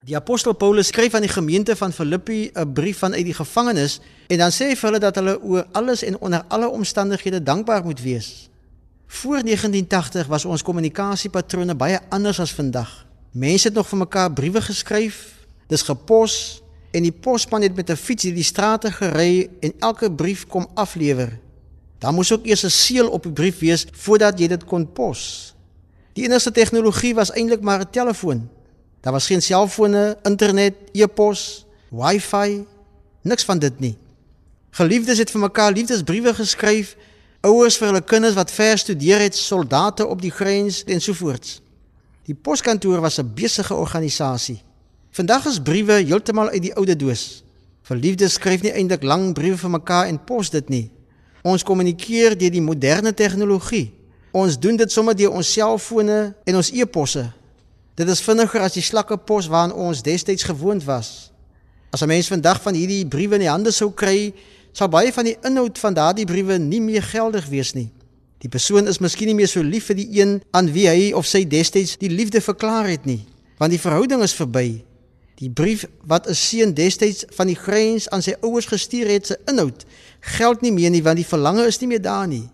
Die apostel Paulus skryf aan die gemeente van Filippi 'n brief vanuit die gevangenis en dan sê hy vir hulle dat hulle oor alles en onder alle omstandighede dankbaar moet wees. Voor 1980 was ons kommunikasiepatrone baie anders as vandag. Mense het nog vir mekaar briewe geskryf, dis gepos en die posman het met 'n fiets deur die strate gery en elke brief kom aflewer. Dan moes ook eers 'n seël op die brief wees voordat jy dit kon pos. Die enigste tegnologie was eintlik maar 'n telefoon. Daar was geen selfone, internet, e-pos, wifi, niks van dit nie. Geliefdes het vir mekaar liefdesbriewe geskryf, ouers vir hulle kinders wat ver studeer het, soldate op die grens en so voorts. Die poskantoor was 'n besige organisasie. Vandag is briewe heeltemal uit die oude doos. Verliefdes skryf nie eintlik lang briewe vir mekaar en pos dit nie. Ons kommunikeer deur die moderne tegnologie. Ons doen dit sommer deur ons selfone en ons e-posse. Dit is vinniger as die slakke pos waaraan ons destyds gewoond was. As 'n mens vandag van hierdie briewe in die hande sou kry, sal baie van die inhoud van daardie briewe nie meer geldig wees nie. Die persoon is miskien nie meer so lief vir die een aan wie hy of sy destyds die liefde verklaar het nie, want die verhouding is verby. Die brief wat 'n seun destyds van die grens aan sy ouers gestuur het, se inhoud geld nie meer nie want die verlange is nie meer daar nie.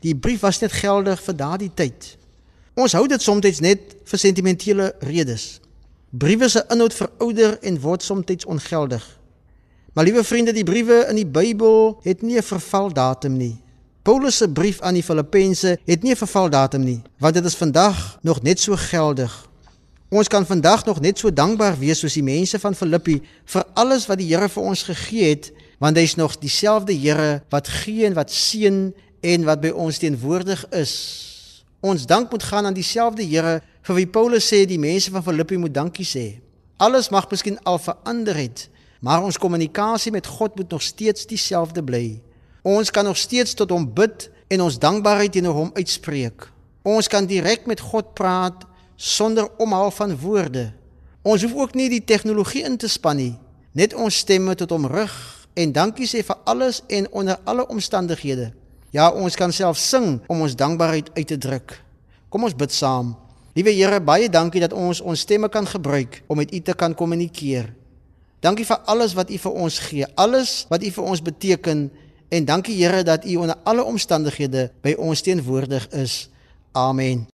Die brief was net geldig vir daardie tyd. Ons hou dit soms net vir sentimentele redes. Briewe se inhoud verouder en word soms ongeldig. Maar liewe vriende, die briewe in die Bybel het nie 'n vervaldatum nie. Paulus se brief aan die Filippense het nie 'n vervaldatum nie, want dit is vandag nog net so geldig. Ons kan vandag nog net so dankbaar wees soos die mense van Filippi vir alles wat die Here vir ons gegee het, want hy's nog dieselfde Here wat gee en wat seën en wat by ons teenwoordig is. Ons dank moet gaan aan dieselfde Here vir wie Paulus sê die mense van Filippi moet dankie sê. Alles mag miskien al verander het, maar ons kommunikasie met God moet nog steeds dieselfde bly. Ons kan nog steeds tot hom bid en ons dankbaarheid teenoor hom uitspreek. Ons kan direk met God praat sonder omhaal van woorde. Ons hoef ook nie die tegnologie in te span nie, net ons stemme tot hom rig en dankie sê vir alles en onder alle omstandighede. Ja, ons kan self sing om ons dankbaarheid uit te druk. Kom ons bid saam. Liewe Here, baie dankie dat ons ons stemme kan gebruik om met U te kan kommunikeer. Dankie vir alles wat U vir ons gee, alles wat U vir ons beteken en dankie Here dat U onder alle omstandighede by ons teenwoordig is. Amen.